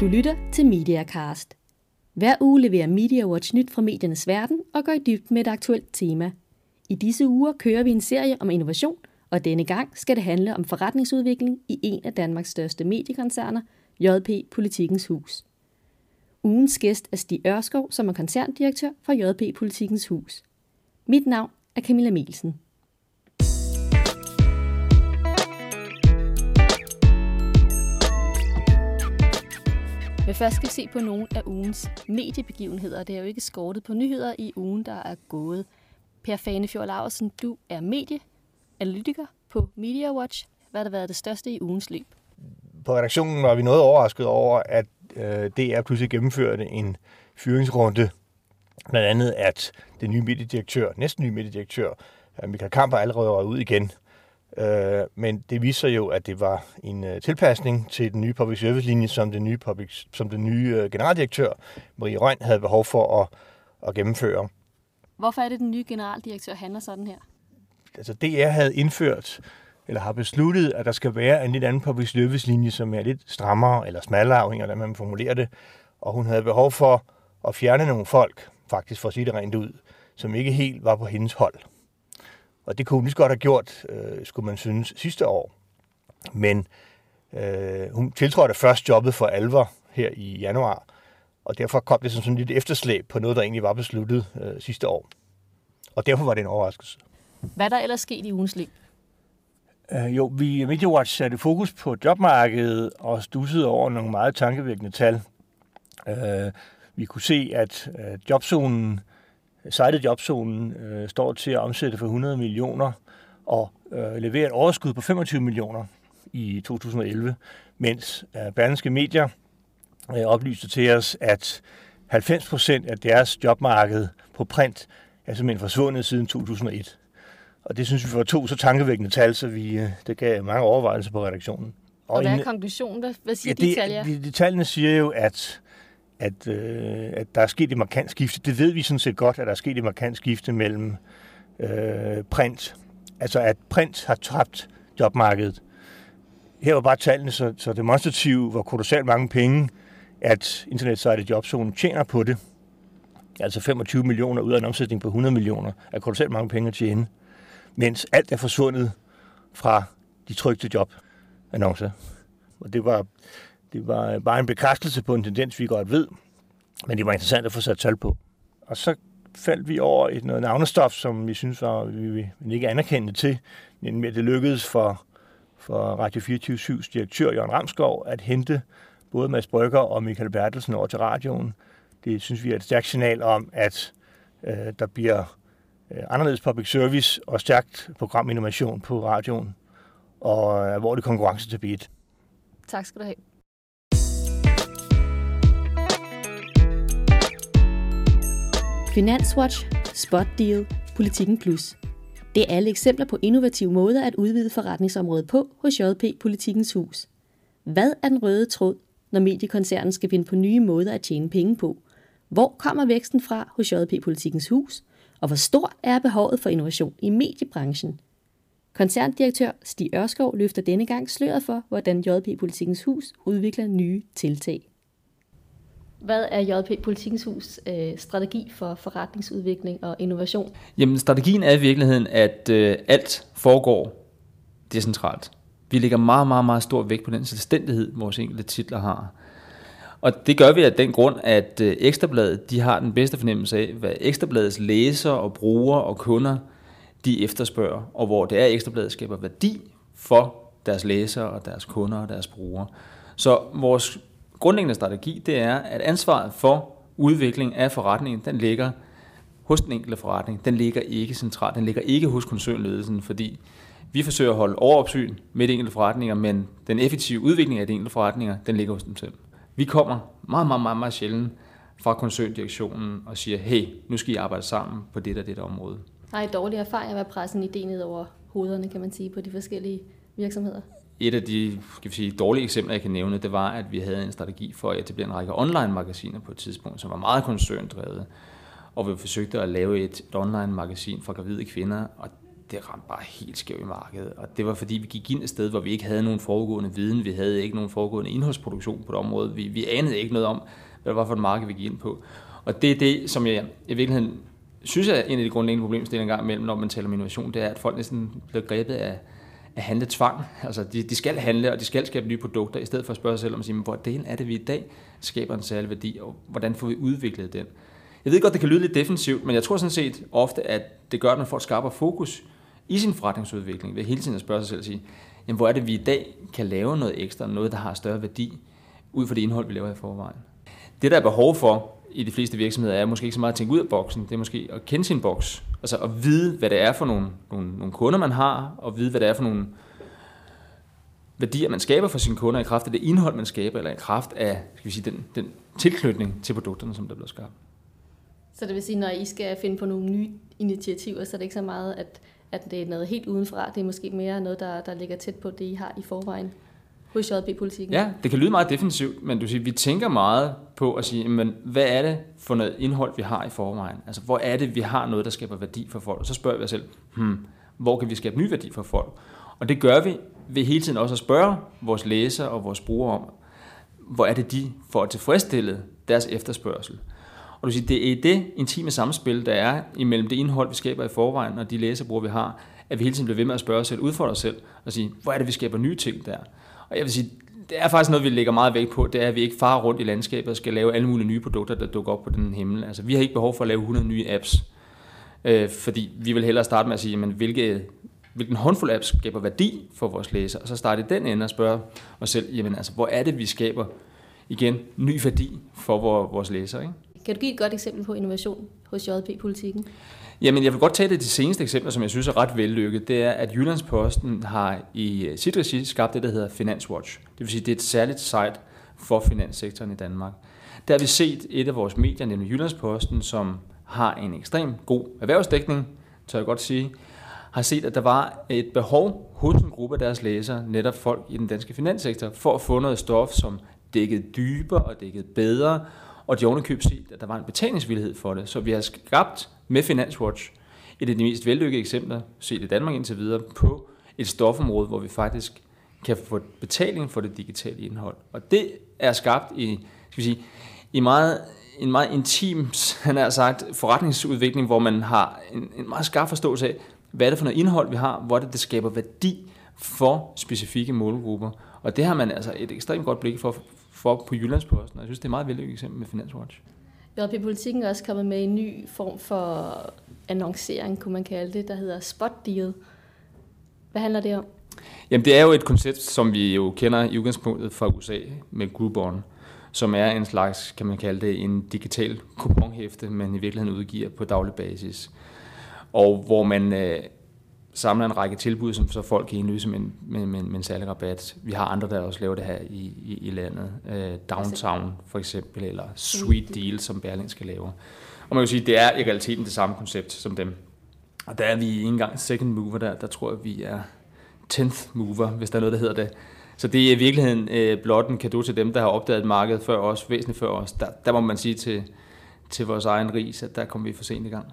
Du lytter til MediaCast. Hver uge leverer MediaWatch nyt fra mediernes verden og går i dybt med et aktuelt tema. I disse uger kører vi en serie om innovation, og denne gang skal det handle om forretningsudvikling i en af Danmarks største mediekoncerner, JP Politikens Hus. Ugens gæst er Stig Ørskov, som er koncerndirektør for JP Politikens Hus. Mit navn er Camilla Melsen. Men først skal vi se på nogle af ugens mediebegivenheder. Det er jo ikke skortet på nyheder i ugen, der er gået. Per Fanefjord Larsen, du er medieanalytiker på Media Watch. Hvad har der været det største i ugens løb? På redaktionen var vi noget overrasket over, at øh, DR pludselig gennemførte en fyringsrunde. Blandt andet, at den nye mediedirektør, næsten nye mediedirektør, øh, Michael Kamper, allerede røget ud igen. Øh, men det viser jo, at det var en øh, tilpasning til den nye public service linje, som den nye, public, som den nye øh, generaldirektør, Marie Røn, havde behov for at, at gennemføre. Hvorfor er det, den nye generaldirektør handler sådan her? Altså DR havde indført, eller har besluttet, at der skal være en lidt anden public service linje, som er lidt strammere eller smallere, afhængig af hvordan man formulerer det. Og hun havde behov for at fjerne nogle folk, faktisk for at sige det rent ud, som ikke helt var på hendes hold. Og det kunne hun lige så godt have gjort, øh, skulle man synes, sidste år. Men øh, hun tiltrådte først jobbet for alvor her i januar, og derfor kom det som sådan lidt efterslæb på noget, der egentlig var besluttet øh, sidste år. Og derfor var det en overraskelse. Hvad er der ellers sket i ugens løb? Uh, jo, vi i MediaWatch satte fokus på jobmarkedet og stussede over nogle meget tankevækkende tal. Uh, vi kunne se, at uh, jobzonen Sejlet Jobzonen øh, står til at omsætte for 100 millioner og øh, levere et overskud på 25 millioner i 2011, mens øh, Berlingske Medier øh, oplyste til os, at 90 procent af deres jobmarked på print er simpelthen forsvundet siden 2001. Og det synes vi var to så tankevækkende tal, så vi, øh, det gav mange overvejelser på redaktionen. Og, og hvad er konklusionen? Hvad, hvad siger ja, de tal? Ja? De, de, tallene siger jo, at at, øh, at der er sket et markant skifte. Det ved vi sådan set godt, at der er sket et markant skifte mellem øh, print. Altså at print har tabt jobmarkedet. Her var bare tallene så, så demonstrative, hvor kolossalt mange penge, at internetsejtet Jobzone tjener på det. Altså 25 millioner ud af en omsætning på 100 millioner, er kolossalt mange penge at tjene. Mens alt er forsvundet fra de trygte jobannoncer. Og det var, det var øh, bare en bekræftelse på en tendens, vi godt ved, men det var interessant at få sat tal på. Og så faldt vi over et noget navnestof, som vi synes var, vi, vi ikke anerkendte til, men det lykkedes for, for Radio 24-7's direktør, Jørgen Ramskov, at hente både Mads Brygger og Michael Bertelsen over til radioen. Det synes vi er et stærkt signal om, at øh, der bliver øh, anderledes public service og stærkt programinnovation på radioen, og øh, hvor det konkurrence til beat. Tak skal du have. Finanswatch, Spot Deal, Politikken Plus. Det er alle eksempler på innovative måder at udvide forretningsområdet på hos JP Politikens Hus. Hvad er den røde tråd, når mediekoncernen skal finde på nye måder at tjene penge på? Hvor kommer væksten fra hos JP Politikens Hus? Og hvor stort er behovet for innovation i mediebranchen? Koncerndirektør Stig Ørskov løfter denne gang sløret for, hvordan JP Politikens Hus udvikler nye tiltag. Hvad er JP Politikens Hus øh, strategi for forretningsudvikling og innovation? Jamen, strategien er i virkeligheden, at øh, alt foregår decentralt. Vi lægger meget, meget, meget stor vægt på den selvstændighed, vores enkelte titler har. Og det gør vi af den grund, at øh, Ekstrabladet de har den bedste fornemmelse af, hvad Ekstrabladets læsere og brugere og kunder de efterspørger, og hvor det er, Ekstrabladet skaber værdi for deres læsere og deres kunder og deres brugere. Så vores grundlæggende strategi, det er, at ansvaret for udvikling af forretningen, den ligger hos den enkelte forretning. Den ligger ikke centralt. Den ligger ikke hos koncernledelsen, fordi vi forsøger at holde overopsyn med de enkelte forretninger, men den effektive udvikling af de enkelte forretninger, den ligger hos dem selv. Vi kommer meget, meget, meget, meget sjældent fra koncerndirektionen og siger, hey, nu skal I arbejde sammen på det og det område. Har I dårlige erfaringer med at presse en idé ned over hovederne, kan man sige, på de forskellige virksomheder? Et af de skal vi sige, dårlige eksempler, jeg kan nævne, det var, at vi havde en strategi for at etablere en række online-magasiner på et tidspunkt, som var meget koncerndrevet. Og vi forsøgte at lave et, et online-magasin for gravide kvinder, og det ramte bare helt skævt i markedet. Og det var fordi, vi gik ind et sted, hvor vi ikke havde nogen foregående viden, vi havde ikke nogen foregående indholdsproduktion på det område, vi, vi anede ikke noget om, hvad det var for et marked, vi gik ind på. Og det er det, som jeg i virkeligheden synes er en af de grundlæggende problemstillinger gang imellem, når man taler om innovation, det er, at folk næsten bliver grebet af, at handle tvang. Altså, de, de skal handle, og de skal skabe nye produkter, i stedet for at spørge sig selv om, hvor sige, hvordan er det, vi i dag skaber en særlig værdi, og hvordan får vi udviklet den? Jeg ved godt, det kan lyde lidt defensivt, men jeg tror sådan set ofte, at det gør, at man får et skarpere fokus i sin forretningsudvikling, ved hele tiden at spørge sig selv og sige, jamen, hvor er det, vi i dag kan lave noget ekstra, noget, der har større værdi, ud fra det indhold, vi laver i forvejen. Det, der er behov for i de fleste virksomheder, er måske ikke så meget at tænke ud af boksen, det er måske at kende sin boks, altså at vide, hvad det er for nogle, nogle, nogle kunder, man har, og vide, hvad det er for nogle værdier, man skaber for sine kunder, i kraft af det indhold, man skaber, eller i kraft af skal vi sige, den, den tilknytning til produkterne, som der bliver skabt. Så det vil sige, når I skal finde på nogle nye initiativer, så er det ikke så meget, at, at det er noget helt udenfra. Det er måske mere noget, der, der ligger tæt på det, I har i forvejen hos JB-politikken. Ja, det kan lyde meget defensivt, men du siger, vi tænker meget på at sige, men hvad er det for noget indhold, vi har i forvejen? Altså, hvor er det, vi har noget, der skaber værdi for folk? Og så spørger vi os selv, hmm, hvor kan vi skabe ny værdi for folk? Og det gør vi ved hele tiden også at spørge vores læsere og vores brugere om, hvor er det, de får tilfredsstillet deres efterspørgsel. Og du siger, det er det intime samspil, der er imellem det indhold, vi skaber i forvejen, og de læserbrugere, vi har, at vi hele tiden bliver ved med at spørge os selv, udfordre os selv, og sige, hvor er det, vi skaber nye ting der? Og jeg vil sige, det er faktisk noget, vi lægger meget vægt på, det er, at vi ikke farer rundt i landskabet og skal lave alle mulige nye produkter, der dukker op på den himmel. Altså, vi har ikke behov for at lave 100 nye apps, øh, fordi vi vil hellere starte med at sige, jamen, hvilke, hvilken håndfuld apps skaber værdi for vores læsere, og så starte i den ende og spørge os selv, jamen, altså, hvor er det, vi skaber igen ny værdi for vores læsere, ikke? Kan du give et godt eksempel på innovation hos JP-politikken? Jamen, jeg vil godt tage det de seneste eksempler, som jeg synes er ret vellykket. Det er, at Jyllandsposten har i øh, sit regi skabt det, der hedder Finanswatch. Det vil sige, det er et særligt site for finanssektoren i Danmark. Der har vi set et af vores medier, nemlig Jyllandsposten, som har en ekstrem god erhvervsdækning, tør jeg godt sige, har set, at der var et behov hos en gruppe af deres læsere, netop folk i den danske finanssektor, for at få noget stof, som dækkede dybere og dækkede bedre, og de ovenikøb set, at der var en betalingsvillighed for det. Så vi har skabt med Finanswatch et af de mest vellykkede eksempler, set i Danmark indtil videre, på et stofområde, hvor vi faktisk kan få betaling for det digitale indhold. Og det er skabt i, skal vi sige, i meget, en meget intim, han har sagt, forretningsudvikling, hvor man har en, en meget skarp forståelse af, hvad er det for noget indhold, vi har, hvor det, det skaber værdi for specifikke målgrupper. Og det har man altså et ekstremt godt blik for, for på Jyllandsposten, og jeg synes, det er et meget vellykket eksempel med Finanswatch. JP Politikken er også kommet med en ny form for annoncering, kunne man kalde det, der hedder Spot Deal. Hvad handler det om? Jamen, det er jo et koncept, som vi jo kender i udgangspunktet fra USA med Groupon, som er en slags, kan man kalde det, en digital kuponhæfte, man i virkeligheden udgiver på daglig basis. Og hvor man øh, samler en række tilbud, som så folk kan indløse med en, med, med, med en særlig rabat. Vi har andre, der også laver det her i, i, i landet. Øh, Downtown for eksempel, eller Sweet Deal, som skal lave. Og man kan sige, det er i realiteten det samme koncept som dem. Og der er vi ikke engang second mover der. Der tror jeg, vi er 10th mover, hvis der er noget, der hedder det. Så det er i virkeligheden øh, blot en kado til dem, der har opdaget markedet før os, væsentligt før os. Der, der må man sige til, til vores egen ris, at der kommer vi for sent i gang.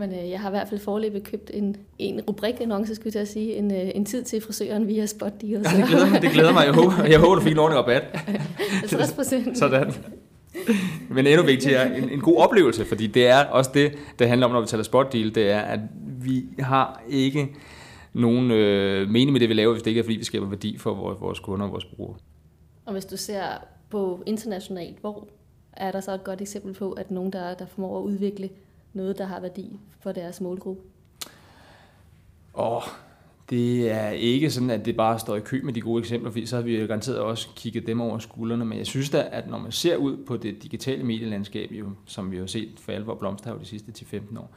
Men øh, jeg har i hvert fald forløbet købt en, en rubrik-annonce, skulle jeg sige, en, øh, en tid til frisøren via Spot Deal. Ja, det glæder mig, det glæder mig. Jeg håber, jeg håber du fik en ordentlig rabat. 50 procent. Sådan. Men endnu vigtigere, en, en god oplevelse, fordi det er også det, det handler om, når vi taler Spot Deal, det er, at vi har ikke nogen øh, mening med det, vi laver, hvis det ikke er, fordi vi skaber værdi for vores, vores kunder og vores brugere. Og hvis du ser på internationalt, hvor er der så et godt eksempel på, at nogen, der, der formår at udvikle noget, der har værdi for deres målgruppe? Åh, oh, det er ikke sådan, at det bare står i kø med de gode eksempler, fordi så har vi jo garanteret også kigget dem over skuldrene. Men jeg synes da, at når man ser ud på det digitale medielandskab, jo, som vi har set for alvor blomstre de sidste 10-15 år,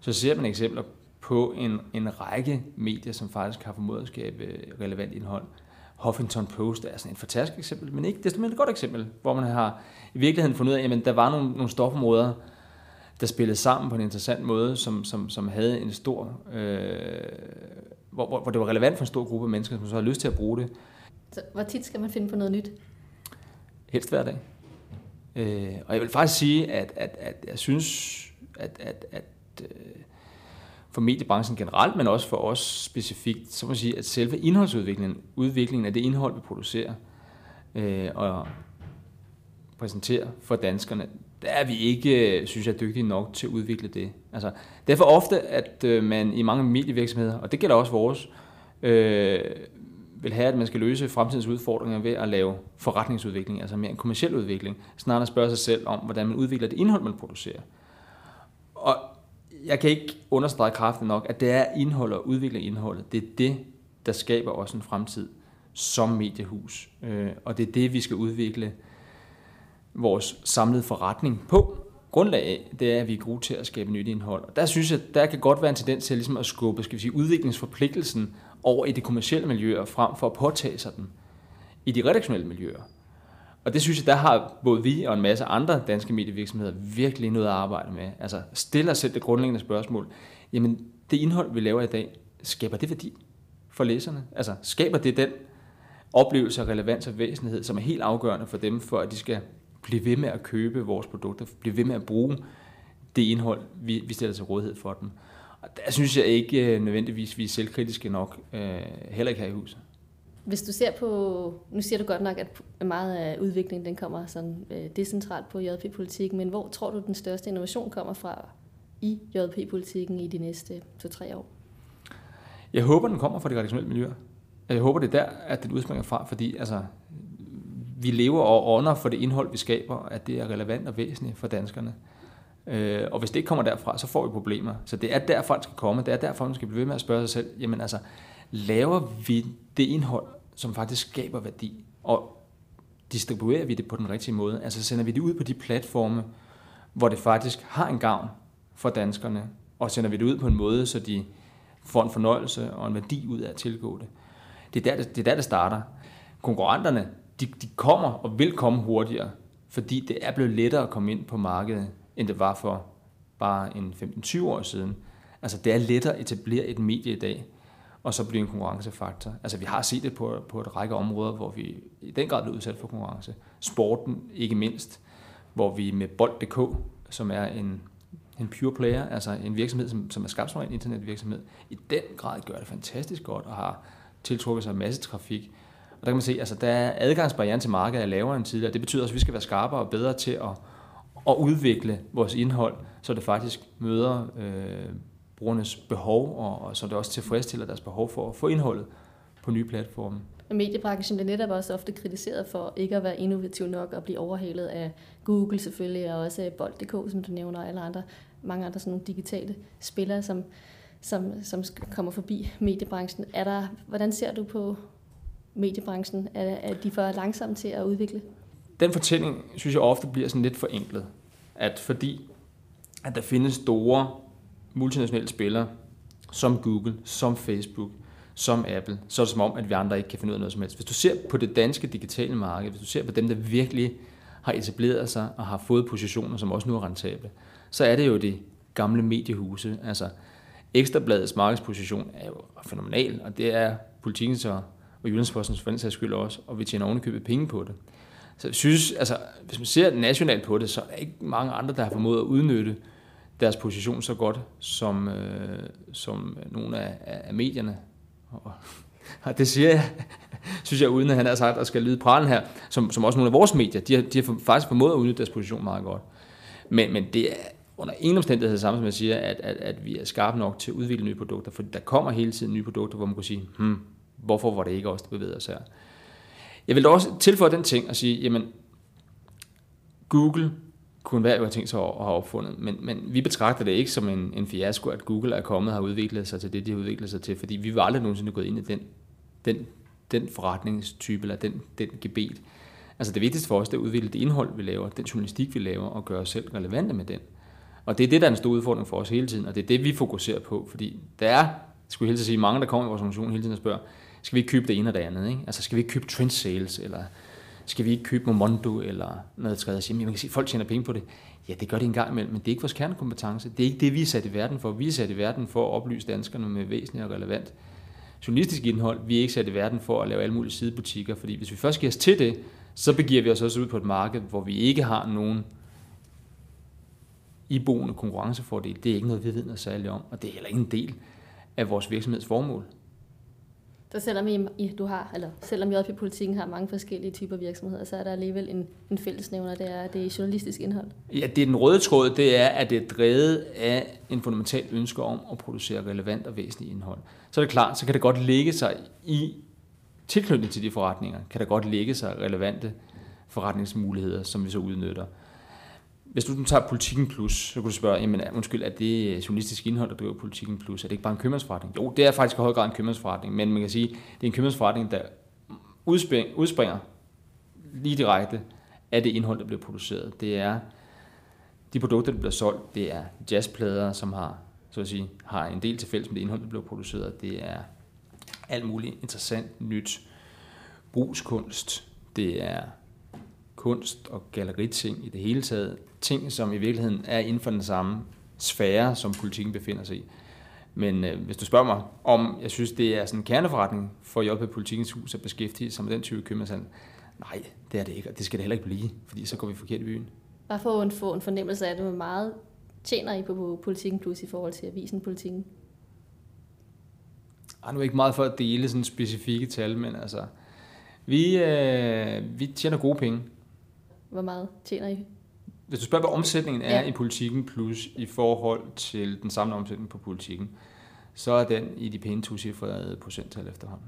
så ser man eksempler på en, en række medier, som faktisk har formået at skabe øh, relevant indhold. Huffington Post er sådan et fantastisk eksempel, men ikke desto mindre et godt eksempel, hvor man har i virkeligheden fundet ud af, at der var nogle, nogle stofområder, der spillede sammen på en interessant måde, som, som, som havde en stor, øh, hvor, hvor, hvor det var relevant for en stor gruppe af mennesker, som så havde lyst til at bruge det. Så hvor tit skal man finde på noget nyt? Helst hver dag. Øh, og jeg vil faktisk sige, at, at, at jeg synes, at, at, at øh, for mediebranchen generelt, men også for os specifikt, så må man sige, at selve indholdsudviklingen, udviklingen af det indhold, vi producerer øh, og præsenterer for danskerne, der er vi ikke, øh, synes jeg, dygtige nok til at udvikle det. Altså, det er for ofte, at øh, man i mange medievirksomheder, og det gælder også vores, øh, vil have, at man skal løse fremtidens udfordringer ved at lave forretningsudvikling, altså mere en kommersiel udvikling, snarere at spørge sig selv om, hvordan man udvikler det indhold, man producerer. Og jeg kan ikke understrege kraften nok, at det er indhold og udvikle indholdet. Det er det, der skaber også en fremtid som mediehus. Øh, og det er det, vi skal udvikle vores samlede forretning på. Grundlag af, det er, at vi er gode til at skabe nyt indhold. Og der synes jeg, der kan godt være en tendens til ligesom at skubbe skal vi sige, udviklingsforpligtelsen over i de kommercielle miljøer, frem for at påtage sig den i de redaktionelle miljøer. Og det synes jeg, der har både vi og en masse andre danske medievirksomheder virkelig noget at arbejde med. Altså stille og sætte det grundlæggende spørgsmål. Jamen, det indhold, vi laver i dag, skaber det værdi for læserne? Altså, skaber det den oplevelse af relevans og væsenhed, som er helt afgørende for dem, for at de skal blive ved med at købe vores produkter, blive ved med at bruge det indhold, vi, vi stiller til rådighed for dem. Og der synes jeg ikke øh, nødvendigvis, vi er selvkritiske nok, øh, heller ikke her i huset. Hvis du ser på, nu siger du godt nok, at meget af udviklingen den kommer sådan øh, decentralt på JP-politikken, men hvor tror du, den største innovation kommer fra i JP-politikken i de næste 2-3 år? Jeg håber, den kommer fra de redaktionelle miljøer. Jeg håber, det er der, at den udspringer fra, fordi altså, vi lever og ånder for det indhold, vi skaber, at det er relevant og væsentligt for danskerne. Øh, og hvis det ikke kommer derfra, så får vi problemer. Så det er derfra, det skal komme. Det er derfor, man skal blive ved med at spørge sig selv, jamen altså, laver vi det indhold, som faktisk skaber værdi, og distribuerer vi det på den rigtige måde? Altså sender vi det ud på de platforme, hvor det faktisk har en gavn for danskerne, og sender vi det ud på en måde, så de får en fornøjelse og en værdi ud af at tilgå det. Det er der, det, er der, det starter. Konkurrenterne, de, de kommer og vil komme hurtigere, fordi det er blevet lettere at komme ind på markedet, end det var for bare en 15-20 år siden. Altså det er lettere at etablere et medie i dag, og så blive en konkurrencefaktor. Altså vi har set det på, på et række områder, hvor vi i den grad er udsat for konkurrence. Sporten ikke mindst, hvor vi med Bold.dk, som er en, en pure player, altså en virksomhed, som, som er skabt som en internetvirksomhed, i den grad gør det fantastisk godt og har tiltrukket sig en masse trafik. Og der kan man se, altså der er adgangsbarrieren til markedet er lavere end tidligere. Det betyder også, at vi skal være skarpere og bedre til at, at udvikle vores indhold, så det faktisk møder øh, brugernes behov, og, og så det også tilfredsstiller deres behov for at få indholdet på nye platforme. Mediebranchen bliver netop også ofte kritiseret for ikke at være innovativ nok og blive overhalet af Google selvfølgelig, og også Bold.dk, som du nævner, og alle andre, mange andre sådan nogle digitale spillere, som, som, som kommer forbi mediebranchen. Er der, hvordan ser du på mediebranchen? Er, er de for langsomme til at udvikle? Den fortælling, synes jeg ofte bliver sådan lidt forenklet. At fordi at der findes store multinationale spillere, som Google, som Facebook, som Apple, så er det som om, at vi andre ikke kan finde ud af noget som helst. Hvis du ser på det danske digitale marked, hvis du ser på dem, der virkelig har etableret sig og har fået positioner, som også nu er rentable, så er det jo de gamle mediehuse. Altså, Ekstrabladets markedsposition er jo fenomenal, og det er politikens og, og Jyllandsposten for den sags skyld også, og vi tjener ovenikøbet penge på det. Så jeg synes, altså, hvis man ser nationalt på det, så er der ikke mange andre, der har formået at udnytte deres position så godt, som, øh, som nogle af, af medierne. Og, og det siger jeg, synes jeg, uden at han har sagt, at skal lyde pralen her, som, som også nogle af vores medier, de har, de har faktisk formået at udnytte deres position meget godt. Men, men det er under ingen omstændighed det samme, som jeg siger, at, at, at vi er skarpe nok til at udvikle nye produkter, for der kommer hele tiden nye produkter, hvor man kan sige, hmm, hvorfor var det ikke os, der bevægede os her? Jeg vil da også tilføje den ting og sige, jamen, Google kunne være, have tænkt sig at have opfundet. Men, men vi betragter det ikke som en, en fiasko, at Google er kommet og har udviklet sig til det, de har udviklet sig til, fordi vi var aldrig nogensinde gået ind i den, den, den forretningstype, eller den, den gebet. Altså det vigtigste for os, det er at udvikle det indhold, vi laver, den journalistik, vi laver, og gøre os selv relevante med den. Og det er det, der er en stor udfordring for os hele tiden, og det er det, vi fokuserer på, fordi der er, skulle jeg helst sige, mange, der kommer i vores organisation hele tiden og spørger, skal vi ikke købe det ene og det andet? Ikke? Altså skal vi ikke købe trend sales, eller skal vi ikke købe Momondo eller noget tredje? Jamen, man kan sige, at folk tjener penge på det. Ja, det gør det en gang imellem, men det er ikke vores kernekompetence. Det er ikke det, vi er sat i verden for. Vi er sat i verden for at oplyse danskerne med væsentligt og relevant journalistisk indhold. Vi er ikke sat i verden for at lave alle mulige sidebutikker, fordi hvis vi først giver os til det, så begiver vi os også ud på et marked, hvor vi ikke har nogen iboende konkurrencefordel, det er ikke noget, vi ved noget særligt om, og det er heller ikke en del af vores virksomheds formål. Så selvom I, I, du har, eller selvom JP-politikken har mange forskellige typer virksomheder, så er der alligevel en, en fællesnævner, det er, det er journalistisk indhold. Ja, det er den røde tråd, det er, at det er drevet af en fundamental ønske om at producere relevant og væsentligt indhold. Så er det klart, så kan det godt ligge sig i tilknytning til de forretninger, kan der godt ligge sig relevante forretningsmuligheder, som vi så udnytter. Hvis du tager Politikken Plus, så kan du spørge, jamen, undskyld, er det øh, journalistisk indhold, der driver Politikken Plus? Er det ikke bare en købmandsforretning? Jo, det er faktisk i høj grad en købmandsforretning, men man kan sige, det er en købmandsforretning, der udspringer, udspringer lige direkte af det indhold, der bliver produceret. Det er de produkter, der bliver solgt, det er jazzplader, som har, så at sige, har en del til fælles med det indhold, der bliver produceret. Det er alt muligt interessant, nyt brugskunst. Det er kunst og galleriting i det hele taget. Ting, som i virkeligheden er inden for den samme sfære, som politikken befinder sig i. Men øh, hvis du spørger mig, om jeg synes, det er sådan en kerneforretning for JP Politikens Hus at beskæftige sig med den type købmandshandel, nej, det er det ikke, og det skal det heller ikke blive, fordi så går vi forkert i byen. Bare for at få en fornemmelse af det, hvor meget tjener I på Politikken Plus i forhold til avisen Politikken? Ej, nu ikke meget for at dele sådan specifikke tal, men altså, vi, øh, vi tjener gode penge. Hvor meget tjener I? Hvis du spørger, hvad omsætningen er ja. i politikken plus i forhold til den samlede omsætning på politikken, så er den i de pæne tocifrede procenttal efterhånden.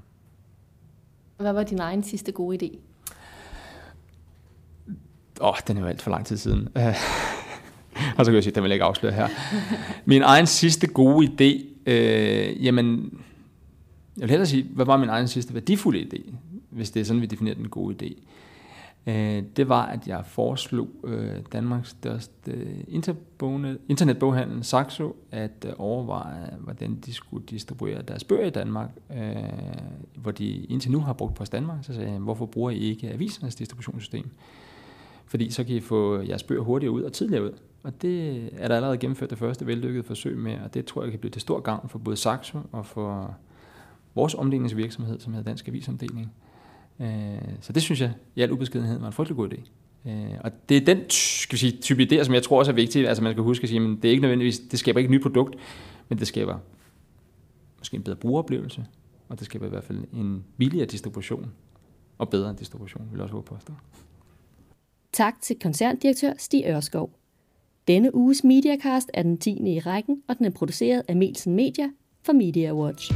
Hvad var din egen sidste gode idé? Åh, oh, den er jo alt for lang tid siden. og så kan jeg sige, at den vil jeg ikke afsløre her. Min egen sidste gode idé, øh, jamen, jeg vil hellere sige, hvad var min egen sidste værdifulde idé, hvis det er sådan, vi definerer den gode idé. Øh, det var, at jeg foreslog øh, Danmarks største øh, internetboghandel, Saxo, at øh, overveje, hvordan de skulle distribuere deres bøger i Danmark, øh, hvor de indtil nu har brugt Post Danmark. Så sagde jeg, hvorfor bruger I ikke avisernes distributionssystem? Fordi så kan I få jeres bøger hurtigere ud og tidligere ud. Og det er der allerede gennemført det første vellykkede forsøg med, og det tror jeg kan blive til stor gavn for både Saxo og for vores omdelingsvirksomhed, som hedder Dansk Avisomdeling. Øh, Øh, så det synes jeg i al ubeskedenhed var en frygtelig god idé. Øh, og det er den skal vi sige, type idéer, som jeg tror også er vigtig. Altså man skal huske at sige, at det er ikke nødvendigvis, det skaber ikke et nyt produkt, men det skaber måske en bedre brugeroplevelse, og det skaber i hvert fald en billigere distribution, og bedre distribution, vil jeg også håbe påstå. Tak til koncerndirektør Stig Ørskov. Denne uges Mediacast er den 10. i rækken, og den er produceret af Melsen Media for Media Watch.